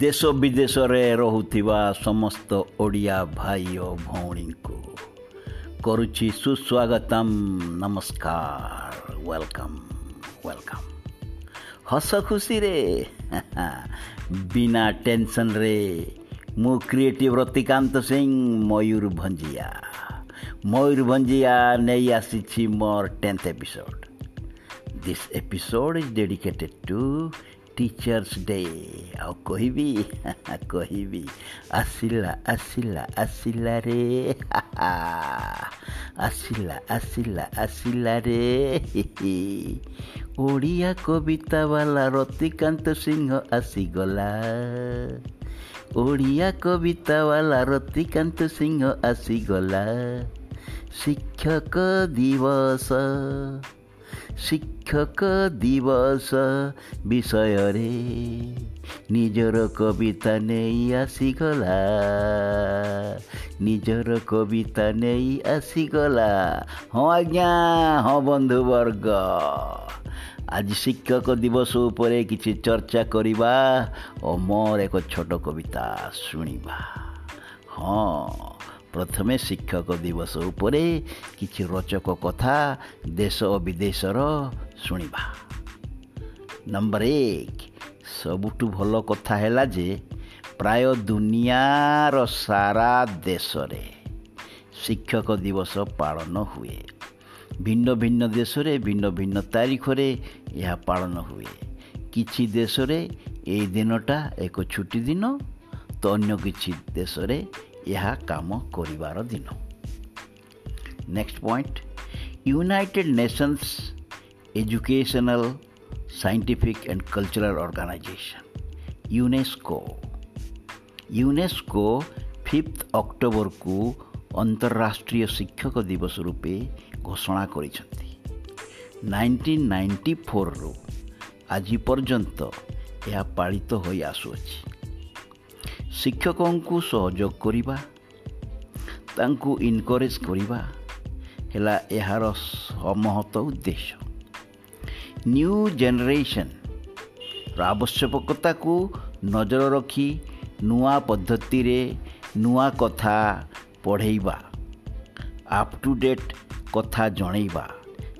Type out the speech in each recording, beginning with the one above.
ଦେଶ ବିଦେଶରେ ରହୁଥିବା ସମସ୍ତ ଓଡ଼ିଆ ଭାଇ ଓ ଭଉଣୀଙ୍କୁ କରୁଛି ସୁସ୍ୱାଗତମ। ନମସ୍କାର। ୱେଲକମ୍। ୱେଲକମ୍। ହସ ଖୁସିରେ ବିନା ଟେନସନ୍ରେ ମୁଁ କ୍ରିଏଟିଭ୍ ରତିକାନ୍ତ ସିଂ ମୟୂରଭଞ୍ଜିଆ ମୟୂରଭଞ୍ଜିଆ ନେଇ ଆସିଛି ମୋର tenth episode. This episode is dedicated to Teachers Day. Oh, ako hivi, ako hivi. Asila, asila, asilare. asila, asila, asilare. Uria kobita balaroti kanto singo asigola. Uria kobita balaroti kanto singo asigola. শিক্ষক দিবস ଶିକ୍ଷକ ଦିବସ ବିଷୟରେ ନିଜର କବିତା ନେଇ ଆସିଗଲା ନିଜର କବିତା ନେଇ ଆସିଗଲା ହଁ ଆଜ୍ଞା ହଁ ବନ୍ଧୁବର୍ଗ ଆଜି ଶିକ୍ଷକ ଦିବସ ଉପରେ କିଛି ଚର୍ଚ୍ଚା କରିବା ଓ ମୋର ଏକ ଛୋଟ କବିତା ଶୁଣିବା ହଁ ପ୍ରଥମେ ଶିକ୍ଷକ ଦିବସ ଉପରେ କିଛି ରୋଚକ କଥା ଦେଶ ଓ ବିଦେଶର ଶୁଣିବା। ନମ୍ବର ଏକ ସବୁଠୁ ଭଲ କଥା ହେଲା ଯେ ପ୍ରାୟ ଦୁନିଆର ସାରା ଦେଶରେ ଶିକ୍ଷକ ଦିବସ ପାଳନ ହୁଏ। ଭିନ୍ନ ଭିନ୍ନ ଦେଶରେ ଭିନ୍ନ ଭିନ୍ନ ତାରିଖରେ ଏହା ପାଳନ ହୁଏ। କିଛି ଦେଶରେ ଏହି ଦିନଟା ଏକ ଛୁଟି ଦିନ ତ ଅନ୍ୟ କିଛି ଦେଶରେ ଏହା କାମ କରିବାର ଦିନ। Next point united nations educational scientific and cultural organization UNESCO UNESCO fifth ଅକ୍ଟୋବରକୁ ଅନ୍ତରାଷ୍ଟ୍ରୀୟ ଶିକ୍ଷକ ଦିବସ ରୂପେ ଘୋଷଣା କରିଛନ୍ତି। ନାଇଣ୍ଟିନ୍ ନାଇଣ୍ଟି ଫୋର୍ରୁ ଆଜି ପର୍ଯ୍ୟନ୍ତ ଏହା ପାଳିତ ହୋଇ ଆସୁଅଛି। ଶିକ୍ଷକଙ୍କୁ ସହଯୋଗ କରିବା ତାଙ୍କୁ ଇନକରେଜ୍ କରିବା ହେଲା ଏହାର ସମହତ ଉଦ୍ଦେଶ୍ୟ। ନ୍ୟୁ ଜେନେରେସନ୍ର ଆବଶ୍ୟକତାକୁ ନଜର ରଖି ନୂଆ ପଦ୍ଧତିରେ ନୂଆ କଥା ପଢ଼େଇବା ଅପ୍ ଟୁ ଡେଟ୍ କଥା ଜଣେଇବା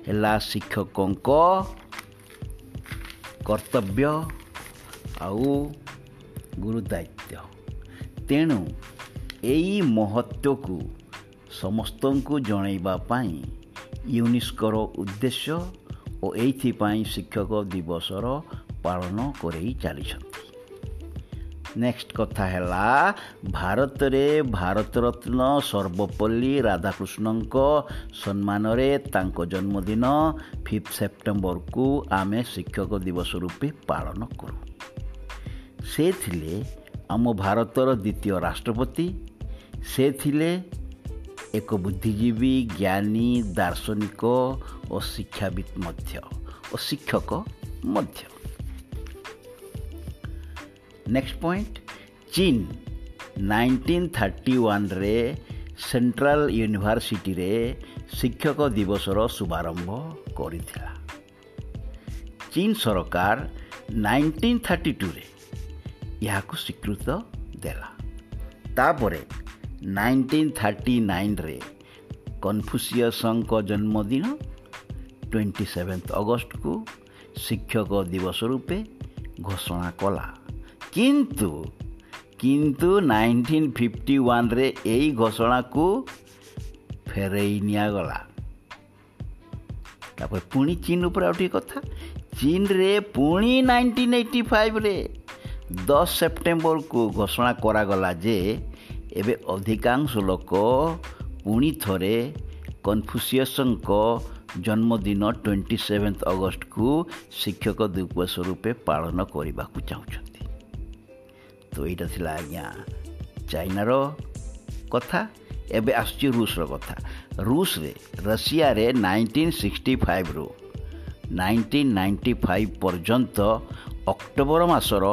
ହେଲା ଶିକ୍ଷକଙ୍କ କର୍ତ୍ତବ୍ୟ ଆଉ ଗୁରୁ ଦାୟିତ୍ୱ ତେଣୁ ଏଇ ମହତ୍ତ୍ୱକୁ ସମସ୍ତଙ୍କୁ ଜଣାଇବା ପାଇଁ ୟୁନେସ୍କୋର ଉଦ୍ଦେଶ୍ୟ ଓ ଏଇଥିପାଇଁ ଶିକ୍ଷକ ଦିବସର ପାଳନ କରେଇ ଚାଲିଛନ୍ତି। ନେକ୍ସଟ କଥା ହେଲା ଭାରତରେ ଭାରତରତ୍ନ ସର୍ବପଲ୍ଲୀ ରାଧାକୃଷ୍ଣଙ୍କ ସମ୍ମାନରେ ତାଙ୍କ ଜନ୍ମଦିନ ଫିଫ୍ଥ ସେପ୍ଟେମ୍ବରକୁ ଆମେ ଶିକ୍ଷକ ଦିବସ ରୂପେ ପାଳନ କରୁ। ସେ ଥିଲେ ଆମ ଭାରତର ଦ୍ୱିତୀୟ ରାଷ୍ଟ୍ରପତି। ସେ ଥିଲେ ଏକ ବୁଦ୍ଧିଜୀବୀ ଜ୍ଞାନୀ ଦାର୍ଶନିକ ଓ ଶିକ୍ଷାବିତ୍ ମଧ୍ୟ ଓ ଶିକ୍ଷକ ମଧ୍ୟ। ନେକ୍ସଟ ପଏଣ୍ଟ ଚୀନ। ନାଇଣ୍ଟିନ୍ ଥାର୍ଟି ୱାନ୍ରେ ସେଣ୍ଟ୍ରାଲ ୟୁନିଭର୍ସିଟିରେ ଶିକ୍ଷକ ଦିବସର ଶୁଭାରମ୍ଭ କରିଥିଲା। ଚୀନ ସରକାର ନାଇଣ୍ଟିନ୍ ଥାର୍ଟି ଟୁରେ ଏହାକୁ ସ୍ୱୀକୃତ ଦେଲା। ତାପରେ ନାଇଣ୍ଟିନ୍ ଥାର୍ଟି ନାଇନ୍ରେ କନଫୁସିୟସଙ୍କ ଜନ୍ମଦିନ ଟ୍ୱେଣ୍ଟି ସେଭେନ୍ଥ ଅଗଷ୍ଟକୁ ଶିକ୍ଷକ ଦିବସ ରୂପେ ଘୋଷଣା କଲା। କିନ୍ତୁ କିନ୍ତୁ ନାଇଣ୍ଟିନ୍ ଫିଫ୍ଟି ୱାନ୍ରେ ଏହି ଘୋଷଣାକୁ ଫେରେଇ ନିଆଗଲା। ତାପରେ ପୁଣି ଚୀନ ଉପରେ ଆଉ ଟିକେ କଥା। ଚୀନରେ ପୁଣି ନାଇଣ୍ଟିନ୍ ଏଇଟି ଫାଇଭରେ ଦଶ ସେପ୍ଟେମ୍ବରକୁ ଘୋଷଣା କରାଗଲା ଯେ ଏବେ ଅଧିକାଂଶ ଲୋକ ପୁଣି ଥରେ କନଫ୍ୟୁସିୟସଙ୍କ ଜନ୍ମଦିନ ଟ୍ୱେଣ୍ଟି ସେଭେନ୍ଥ ଅଗଷ୍ଟକୁ ଶିକ୍ଷକ ଦିବସ ରୂପେ ପାଳନ କରିବାକୁ ଚାହୁଁଛନ୍ତି। ତ ଏଇଟା ଥିଲା ଆଜ୍ଞା ଚାଇନାର କଥା। ଏବେ ଆସୁଛି ରୁଷର କଥା। ରୁଷରେ ରଷିଆରେ ନାଇଣ୍ଟିନ୍ ସିକ୍ସଟି ଫାଇଭରୁ ନାଇଣ୍ଟିନ୍ ନାଇଣ୍ଟି ଫାଇଭ୍ ପର୍ଯ୍ୟନ୍ତ ଅକ୍ଟୋବର ମାସର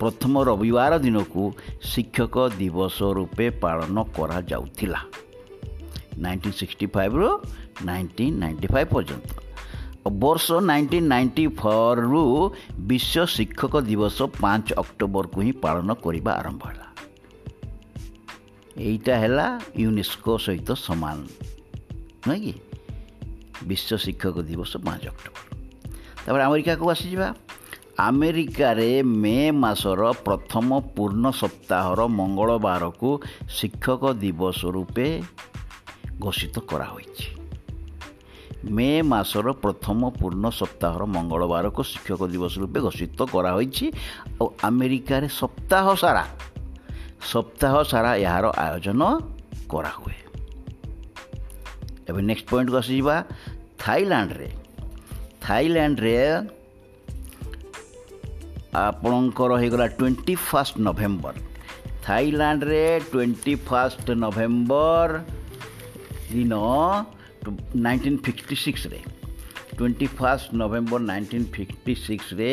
ପ୍ରଥମ ରବିବାର ଦିନକୁ ଶିକ୍ଷକ ଦିବସ ରୂପେ ପାଳନ କରାଯାଉଥିଲା। ନାଇଣ୍ଟିନ୍ ସିକ୍ସଟି ଫାଇଭରୁ ନାଇଣ୍ଟିନ୍ ନାଇଣ୍ଟି ଫାଇଭ୍ ପର୍ଯ୍ୟନ୍ତ ବର୍ଷ ନାଇଣ୍ଟିନ୍ ନାଇଣ୍ଟି ଫୋର୍ରୁ ବିଶ୍ୱ ଶିକ୍ଷକ ଦିବସ ପାଞ୍ଚ ଅକ୍ଟୋବରକୁ ହିଁ ପାଳନ କରିବା ଆରମ୍ଭ ହେଲା। ଏଇଟା ହେଲା ୟୁନେସ୍କୋ ସହିତ ସମାନ ନୁହେଁ କି? ବିଶ୍ୱ ଶିକ୍ଷକ ଦିବସ ପାଞ୍ଚ ଅକ୍ଟୋବର। ତାପରେ ଆମେରିକାକୁ ଆସିଯିବା। ଆମେରିକାରେ ମେ ମାସର ପ୍ରଥମ ପୂର୍ଣ୍ଣ ସପ୍ତାହର ମଙ୍ଗଳବାରକୁ ଶିକ୍ଷକ ଦିବସ ରୂପେ ଘୋଷିତ କରାହୋଇଛି। ମେ ମାସର ପ୍ରଥମ ପୂର୍ଣ୍ଣ ସପ୍ତାହର ମଙ୍ଗଳବାରକୁ ଶିକ୍ଷକ ଦିବସ ରୂପେ ଘୋଷିତ କରାହୋଇଛି ଆଉ ଆମେରିକାରେ ସପ୍ତାହ ସାରା ସପ୍ତାହ ସାରା ଏହାର ଆୟୋଜନ କରାହୁଏ। ଏବେ ନେକ୍ସଟ ପଏଣ୍ଟକୁ ଆସିଯିବା। ଥାଇଲାଣ୍ଡରେ ଥାଇଲାଣ୍ଡରେ ଆପଣଙ୍କର ହେଇଗଲା ଟ୍ୱେଣ୍ଟି ଫାଷ୍ଟ ନଭେମ୍ବର ଥାଇଲାଣ୍ଡରେ ଟ୍ୱେଣ୍ଟି ଫାଷ୍ଟ ନଭେମ୍ବର ଦିନ nineteen fifty ସିକ୍ସରେ twenty first November nineteen fifty ସିକ୍ସରେ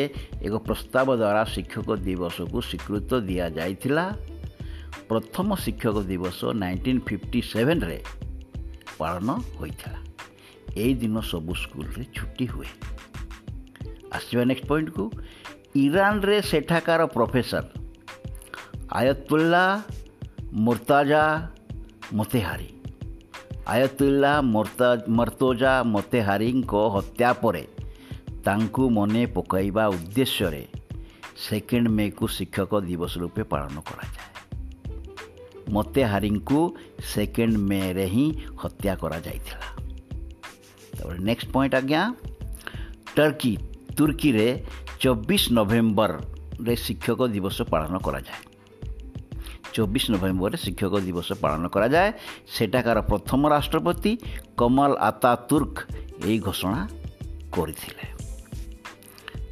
ଏକ ପ୍ରସ୍ତାବ ଦ୍ୱାରା ଶିକ୍ଷକ ଦିବସକୁ ସ୍ୱୀକୃତ ଦିଆଯାଇଥିଲା। ପ୍ରଥମ ଶିକ୍ଷକ ଦିବସ ନାଇଣ୍ଟିନ୍ ଫିଫ୍ଟି ସେଭେନରେ ପାଳନ ହୋଇଥିଲା। ଏହି ଦିନ ସବୁ ସ୍କୁଲରେ ଛୁଟି ହୁଏ। ଆସିବା ନେକ୍ସଟ ପଏଣ୍ଟକୁ ଇରାନରେ ସେଠାକାର ପ୍ରଫେସର ଆୟତୁଲ୍ଲା ମୁର୍ତାଜା ମୋତେହାରୀ ଆୟତୁଲ୍ଲା ମର୍ତ୍ତୋଜା ମୋତେହାରୀଙ୍କ ହତ୍ୟା ପରେ ତାଙ୍କୁ ମନେ ପକାଇବା ଉଦ୍ଦେଶ୍ୟରେ ସେକେଣ୍ଡ ମେକୁ ଶିକ୍ଷକ ଦିବସ ରୂପେ ପାଳନ କରାଯାଏ ମୋତେହାରୀଙ୍କୁ ସେକେଣ୍ଡ ମେରେ ହିଁ ହତ୍ୟା କରାଯାଇଥିଲା ତାପରେ ନେକ୍ସଟ ପଏଣ୍ଟ ଆଜ୍ଞା ଟର୍କି ତୁର୍କୀରେ ଚବିଶ ନଭେମ୍ବରରେ ଶିକ୍ଷକ ଦିବସ ପାଳନ କରାଯାଏ ଚବିଶ ନଭେମ୍ବରରେ ଶିକ୍ଷକ ଦିବସ ପାଳନ କରାଯାଏ ସେଠାକାର ପ୍ରଥମ ରାଷ୍ଟ୍ରପତି କମଲ ଆତା ତୁର୍କ ଏହି ଘୋଷଣା କରିଥିଲେ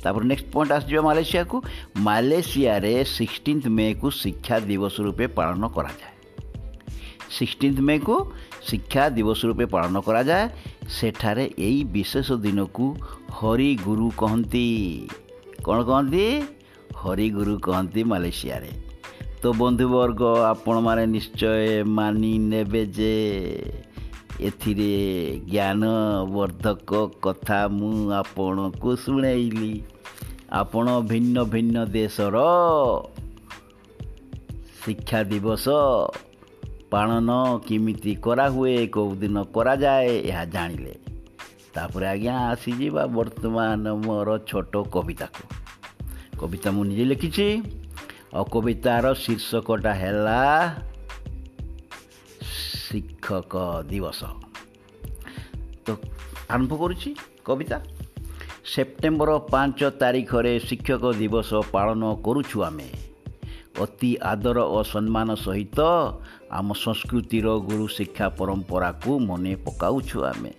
ତାପରେ ନେକ୍ସଟ ପଏଣ୍ଟ ଆସିଯିବା ମାଲେସିଆକୁ ମାଲେସିଆରେ ସିକ୍ସଟିନ୍ଥ ମେକୁ ଶିକ୍ଷା ଦିବସ ରୂପେ ପାଳନ କରାଯାଏ ସିକ୍ସଟିନ୍ଥ ମେକୁ ଶିକ୍ଷା ଦିବସ ରୂପେ ପାଳନ କରାଯାଏ ସେଠାରେ ଏହି ବିଶେଷ ଦିନକୁ ହରିଗୁରୁ କହନ୍ତି କ'ଣ କହନ୍ତି? ହରିଗୁରୁ କହନ୍ତି ମାଲେସିଆରେ। ତ ବନ୍ଧୁବର୍ଗ ଆପଣମାନେ ନିଶ୍ଚୟ ମାନି ନେବେ ଯେ ଏଥିରେ ଜ୍ଞାନବର୍ଦ୍ଧକ କଥା ମୁଁ ଆପଣଙ୍କୁ ଶୁଣେଇଲି। ଆପଣ ଭିନ୍ନ ଭିନ୍ନ ଦେଶର ଶିକ୍ଷା ଦିବସ ପାଳନ କେମିତି କରାହୁଏ କେଉଁ ଦିନ କରାଯାଏ ଏହା ଜାଣିଲେ। ତାପରେ ଆଜ୍ଞା ଆସିଯିବା ବର୍ତ୍ତମାନ ମୋର ଛୋଟ କବିତାକୁ। କବିତା ମୁଁ ନିଜେ ଲେଖିଛି ଆଉ କବିତାର ଶୀର୍ଷକଟା ହେଲା ଶିକ୍ଷକ ଦିବସ ତ ଆରମ୍ଭ କରୁଛି କବିତା ସେପ୍ଟେମ୍ବର ପାଞ୍ଚ ତାରିଖରେ ଶିକ୍ଷକ ଦିବସ ପାଳନ କରୁଛୁ ଆମେ ଅତି ଆଦର ଓ ସମ୍ମାନ ସହିତ ଆମ ସଂସ୍କୃତିର ଗୁରୁ ଶିକ୍ଷା ପରମ୍ପରାକୁ ମନେ ପକାଉଛୁ ଆମେ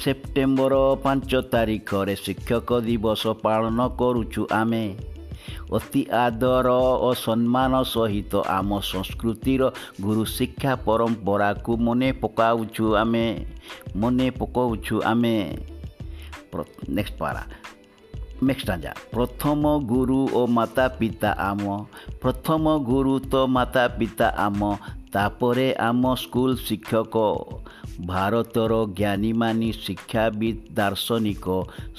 ସେପ୍ଟେମ୍ବର ପାଞ୍ଚ ତାରିଖରେ ଶିକ୍ଷକ ଦିବସ ପାଳନ କରୁଛୁ ଆମେ ଅତି ଆଦର ଓ ସମ୍ମାନ ସହିତ ଆମ ସଂସ୍କୃତିର ଗୁରୁ ଶିକ୍ଷା ପରମ୍ପରାକୁ ମନେ ପକାଉଛୁ ଆମେ ମନେ ପକାଉଛୁ ଆମେ ନେକ୍ସଟ ପାରା ନେକ୍ସଟ ପ୍ରଥମ ଗୁରୁ ଓ ମାତା ପିତା ଆମ ପ୍ରଥମ ଗୁରୁ ତ ମାତା ପିତା ଆମ ତାପରେ ଆମ ସ୍କୁଲ ଶିକ୍ଷକ ଭାରତର ଜ୍ଞାନୀମାନୀ ଶିକ୍ଷାବିତ୍ ଦାର୍ଶନିକ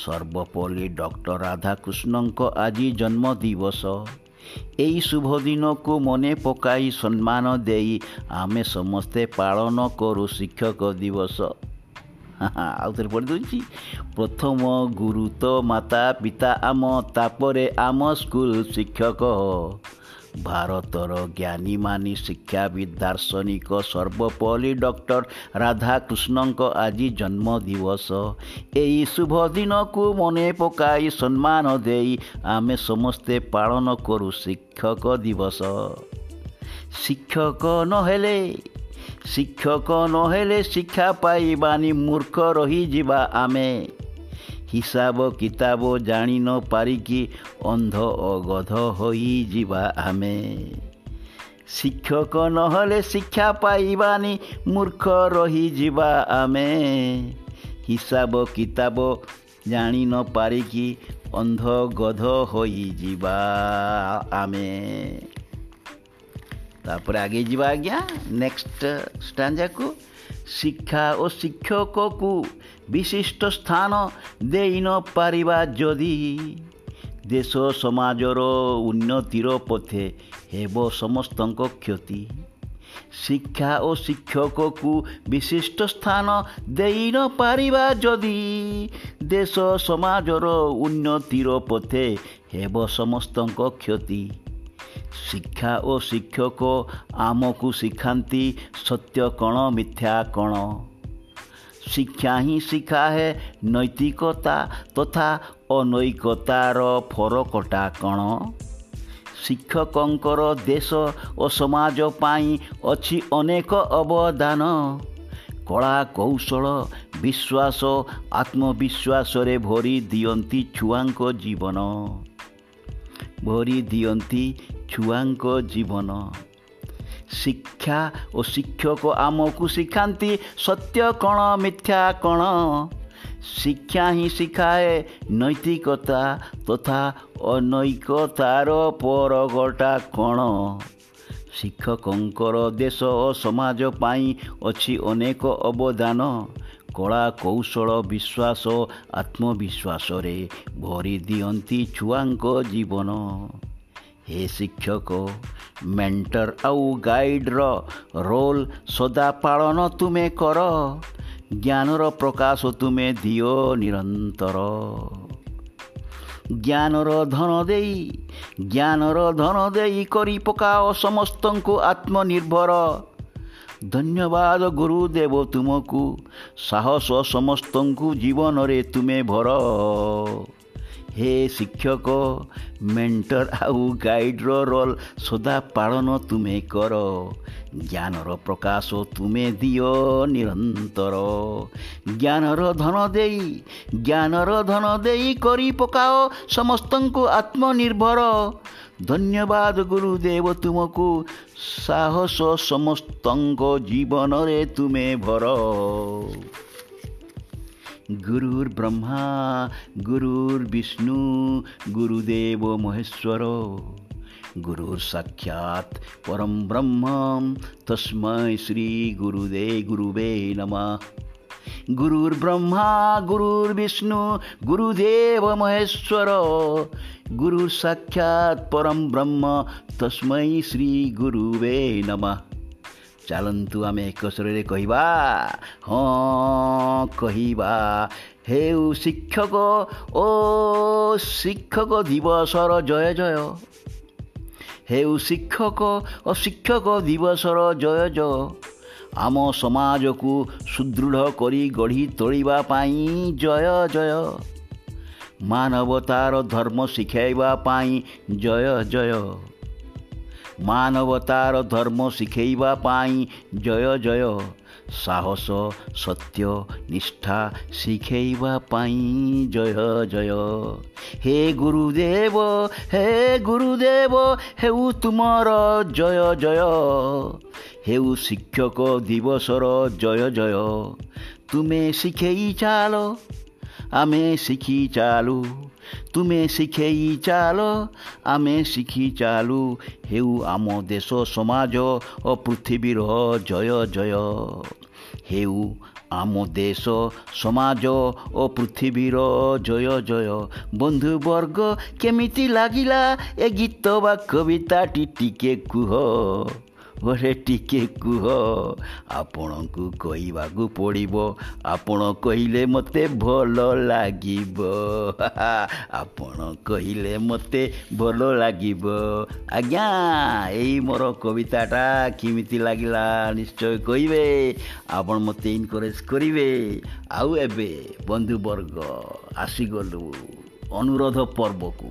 ସର୍ବପଲ୍ଲୀ ଡକ୍ଟର ରାଧାକୃଷ୍ଣଙ୍କ ଆଜି ଜନ୍ମ ଦିବସ ଏହି ଶୁଭ ଦିନକୁ ମନେ ପକାଇ ସମ୍ମାନ ଦେଇ ଆମେ ସମସ୍ତେ ପାଳନ କରୁ ଶିକ୍ଷକ ଦିବସ। ଆଉ ଥରେ ପଢ଼ିଦେଉଛି ପ୍ରଥମ ଗୁରୁ ତ ମାତା ପିତା ଆମ ତାପରେ ଆମ ସ୍କୁଲ ଶିକ୍ଷକ। ଭାରତର ଜ୍ଞାନୀମାନୀ ଶିକ୍ଷାବିତ୍ ଦାର୍ଶନିକ ସର୍ବପଲ୍ଲୀ ଡକ୍ଟର ରାଧାକୃଷ୍ଣଙ୍କ ଆଜି ଜନ୍ମ ଦିବସ ଏହି ଶୁଭ ଦିନକୁ ମନେ ପକାଇ ସମ୍ମାନ ଦେଇ ଆମେ ସମସ୍ତେ ପାଳନ କରୁ ଶିକ୍ଷକ ଦିବସ। ଶିକ୍ଷକ ନହେଲେ ଶିକ୍ଷକ ନହେଲେ ଶିକ୍ଷା ପାଇବାନି ମୂର୍ଖ ରହିଯିବା ଆମେ। ହିସାବ କିତାବ ଜାଣି ନ ପାରିକି ଅନ୍ଧ ଅଗଧ ହୋଇଯିବା ଆମେ। ଶିକ୍ଷକ ନହେଲେ ଶିକ୍ଷା ପାଇବାନି ମୂର୍ଖ ରହିଯିବା ଆମେ। ହିସାବ କିତାବ ଜାଣି ନ ପାରିକି ଅନ୍ଧ ଗଧ ହୋଇଯିବା ଆମେ। ତାପରେ ଆଗେଇ ଯିବା ଆଜ୍ଞା ନେକ୍ସଟ ଷ୍ଟାଞ୍ଜାକୁ ଶିକ୍ଷା ଓ ଶିକ୍ଷକକୁ ବିଶିଷ୍ଟ ସ୍ଥାନ ଦେଇ ନ ପାରିବା ଯଦି। ଦେଶ ସମାଜର ଉନ୍ନତିର ପଥେ ହେବ ସମସ୍ତଙ୍କ କ୍ଷତି। ଶିକ୍ଷା ଓ ଶିକ୍ଷକକୁ ବିଶିଷ୍ଟ ସ୍ଥାନ ଦେଇ ନ ପାରିବା ଯଦି। ଦେଶ ସମାଜର ଉନ୍ନତିର ପଥେ ହେବ ସମସ୍ତଙ୍କ କ୍ଷତି। ଶିକ୍ଷା ଓ ଶିକ୍ଷକ ଆମକୁ ଶିଖାନ୍ତି ସତ୍ୟ କ'ଣ ମିଥ୍ୟା କ'ଣ? ଶିକ୍ଷା ହିଁ ଶିଖାଏ ନୈତିକତା ତଥା ଅନୈକତାର ଫରକଟା କ'ଣ? ଶିକ୍ଷକଙ୍କର ଦେଶ ଓ ସମାଜ ପାଇଁ ଅଛି ଅନେକ ଅବଦାନ। କଳା କୌଶଳ ବିଶ୍ୱାସ ଆତ୍ମବିଶ୍ୱାସରେ ଭରି ଦିଅନ୍ତି ଛୁଆଙ୍କ ଜୀବନ। ଭରି ଦିଅନ୍ତି ଛୁଆଙ୍କ ଜୀବନ। ଶିକ୍ଷା ଓ ଶିକ୍ଷକ ଆମକୁ ଶିଖାନ୍ତି ସତ୍ୟ କ'ଣ ମିଥ୍ୟା କ'ଣ? ଶିକ୍ଷା ହିଁ ଶିଖାଏ ନୈତିକତା ତଥା ଅନୈକତାର ପରଗଟା କ'ଣ? ଶିକ୍ଷକଙ୍କର ଦେଶ ଓ ସମାଜ ପାଇଁ ଅଛି ଅନେକ ଅବଦାନ। କଳା କୌଶଳ ବିଶ୍ୱାସ ଆତ୍ମବିଶ୍ୱାସରେ ଭରି ଦିଅନ୍ତି ଛୁଆଙ୍କ ଜୀବନ। ହେ ଶିକ୍ଷକ ମେଣ୍ଟର ଆଉ ଗାଇଡ଼ର ରୋଲ୍ ସଦା ପାଳନ ତୁମେ କର ଜ୍ଞାନର ପ୍ରକାଶ ତୁମେ ଦିଅ ନିରନ୍ତର ଜ୍ଞାନର ଧନ ଦେଇ ଜ୍ଞାନର ଧନ ଦେଇ କରି ପକାଅ ସମସ୍ତଙ୍କୁ ଆତ୍ମନିର୍ଭର ଧନ୍ୟବାଦ ଗୁରୁଦେବ ତୁମକୁ ସାହସ ସମସ୍ତଙ୍କୁ ଜୀବନରେ ତୁମେ ଭର ହେ ଶିକ୍ଷକ ମେଣ୍ଟର ଆଉ ଗାଇଡ଼ର ରୋଲ୍ ସଦା ପାଳନ ତୁମେ କର। ଜ୍ଞାନର ପ୍ରକାଶ ତୁମେ ଦିଅ ନିରନ୍ତର। ଜ୍ଞାନର ଧନ ଦେଇ ଜ୍ଞାନର ଧନ ଦେଇ କରି ପକାଅ ସମସ୍ତଙ୍କୁ ଆତ୍ମନିର୍ଭର। ଧନ୍ୟବାଦ ଗୁରୁଦେବ ତୁମକୁ ସାହସ ସମସ୍ତଙ୍କ ଜୀବନରେ ତୁମେ ଭର। गुरुर्ब्रह्मा गुरुर्विष्णु गुरुदेव महेश्वर गुरुर्साक्षात् परं ब्रह्म, तस्मै श्रीगुरुदे गुरुवे नमः. गुरुर्ब्रह्मा गुरुर्विष्णु गुरुदेव महेश्वर गुरुसाक्षात् परं ब्रह्म, तस्मै श्रीगुरुवे नमः. ଚାଲନ୍ତୁ ଆମେ ଏକ ସ୍ୱରରେ କହିବା ହଁ କହିବା ହେଉ ଶିକ୍ଷକ ଓ ଶିକ୍ଷକ ଦିବସର ଜୟ ଜୟ। ହେଉ ଶିକ୍ଷକ ଓ ଶିକ୍ଷକ ଦିବସର ଜୟ ଜୟ। ଆମ ସମାଜକୁ ସୁଦୃଢ଼ କରି ଗଢ଼ି ତୋଳିବା ପାଇଁ ଜୟ ଜୟ। ମାନବତାର ଧର୍ମ ଶିଖାଇବା ପାଇଁ ଜୟ ଜୟ। ମାନବତାର ଧର୍ମ ଶିଖେଇବା ପାଇଁ ଜୟ ଜୟ ସାହସ ସତ୍ୟ ନିଷ୍ଠା ଶିଖେଇବା ପାଇଁ ଜୟ ଜୟ। ହେ ଗୁରୁଦେବ ହେ ଗୁରୁଦେବ ହେଉ ତୁମର ଜୟ ଜୟ। ହେଉ ଶିକ୍ଷକ ଦିବସର ଜୟ ଜୟ। ତୁମେ ଶିଖେଇ ଚାଲ ଆମେ ଶିଖି ଚାଲୁ। ତୁମେ ଶିଖେଇ ଚାଲ ଆମେ ଶିଖି ଚାଲୁ ହେଉ ଆମ ଦେଶ ସମାଜ ଓ ପୃଥିବୀର ଜୟ ଜୟ। ହେଉ ଆମ ଦେଶ ସମାଜ ଓ ପୃଥିବୀର ଜୟ ଜୟ। ବନ୍ଧୁବର୍ଗ କେମିତି ଲାଗିଲା ଏ ଗୀତ ବା କବିତାଟି ଟିକେ କୁହ। ଘରେ ଟିକେ କୁହ। ଆପଣଙ୍କୁ କହିବାକୁ ପଡ଼ିବ। ଆପଣ କହିଲେ ମୋତେ ଭଲ ଲାଗିବ। ଆପଣ କହିଲେ ମୋତେ ଭଲ ଲାଗିବ। ଆଜ୍ଞା ଏଇ ମୋର କବିତାଟା କେମିତି ଲାଗିଲା ନିଶ୍ଚୟ କହିବେ। ଆପଣ ମୋତେ ଇନକରେଜ୍ କରିବେ। ଆଉ ଏବେ ବନ୍ଧୁବର୍ଗ ଆସିଗଲୁ ଅନୁରୋଧ ପର୍ବକୁ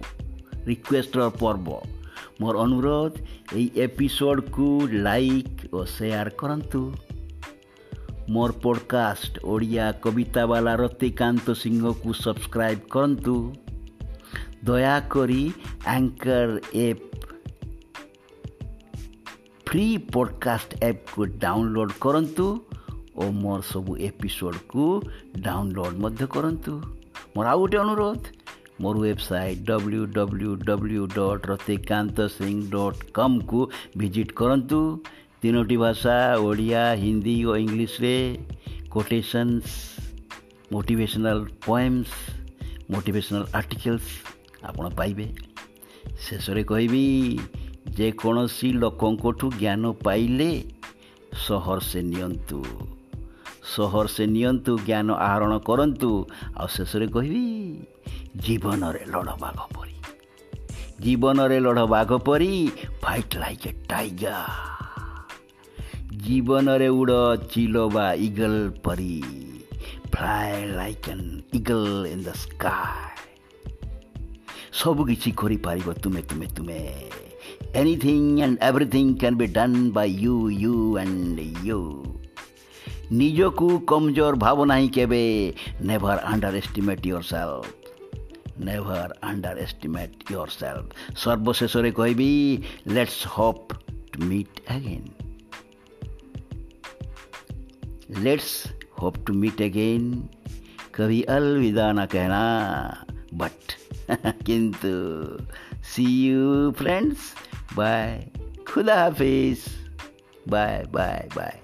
ରିକ୍ୱେଷ୍ଟର ପର୍ବ। ମୋର ଅନୁରୋଧ ଏହି ଏପିସୋଡ଼କୁ ଲାଇକ୍ ଓ ସେୟାର କରନ୍ତୁ ମୋର ପଡ଼କାଷ୍ଟ ଓଡ଼ିଆ କବିତାବାଲା ରତିକାନ୍ତ ସିଂହକୁ ସବସ୍କ୍ରାଇବ୍ କରନ୍ତୁ ଦୟାକରି ଆଙ୍କର୍ ଏପ୍ ଫ୍ରି ପଡ଼କାଷ୍ଟ ଆପ୍କୁ ଡାଉନଲୋଡ଼୍ କରନ୍ତୁ ଓ ମୋର ସବୁ ଏପିସୋଡ଼କୁ ଡାଉନଲୋଡ଼୍ ମଧ୍ୟ କରନ୍ତୁ ମୋର ଆଉ ଗୋଟେ ଅନୁରୋଧ ମୋର website W W W dot Ratikanta Singh dot କମ୍କୁ visit କରନ୍ତୁ ତିନୋଟି ଭାଷା ଓଡ଼ିଆ ହିନ୍ଦୀ ଓ ଇଂଲିଶରେ quotations motivational poems motivational articles ଆପଣ ପାଇବେ ଶେଷରେ କହିବି ଯେକୌଣସି ଲୋକଙ୍କଠୁ ଜ୍ଞାନ ପାଇଲେ ସହର ସେ ନିଅନ୍ତୁ ସହର ସେ ନିଅନ୍ତୁ ଜ୍ଞାନ ଆହରଣ କରନ୍ତୁ ଆଉ ଶେଷରେ କହିବି ଜୀବନରେ ଲଢ଼ ବାଘ ପରି। ଜୀବନରେ ଲଢ଼ ବାଘ ପରି ଫାଇଟ୍ ଲାଇକ୍ ଏ ଟାଇଗର ଜୀବନରେ ଉଡ଼ ଚିଲ ବା ଇଗଲ ପରି fly like an eagle in the sky ସବୁକିଛି କରିପାରିବ ତୁମେ ତୁମେ ତୁମେ। Anything and everything can be done by you you and you ନିଜକୁ କମଜୋର ଭାବ ନାହିଁ କେବେ। Never underestimate yourself never underestimate yourself সর্বশেষরে কইবি let's hope to meet again let's hope to meet again कभी अलविदा ना कहना बट किंतु सी यू फ्रेंड्स बाय खुदा हाफिज. Bye bye bye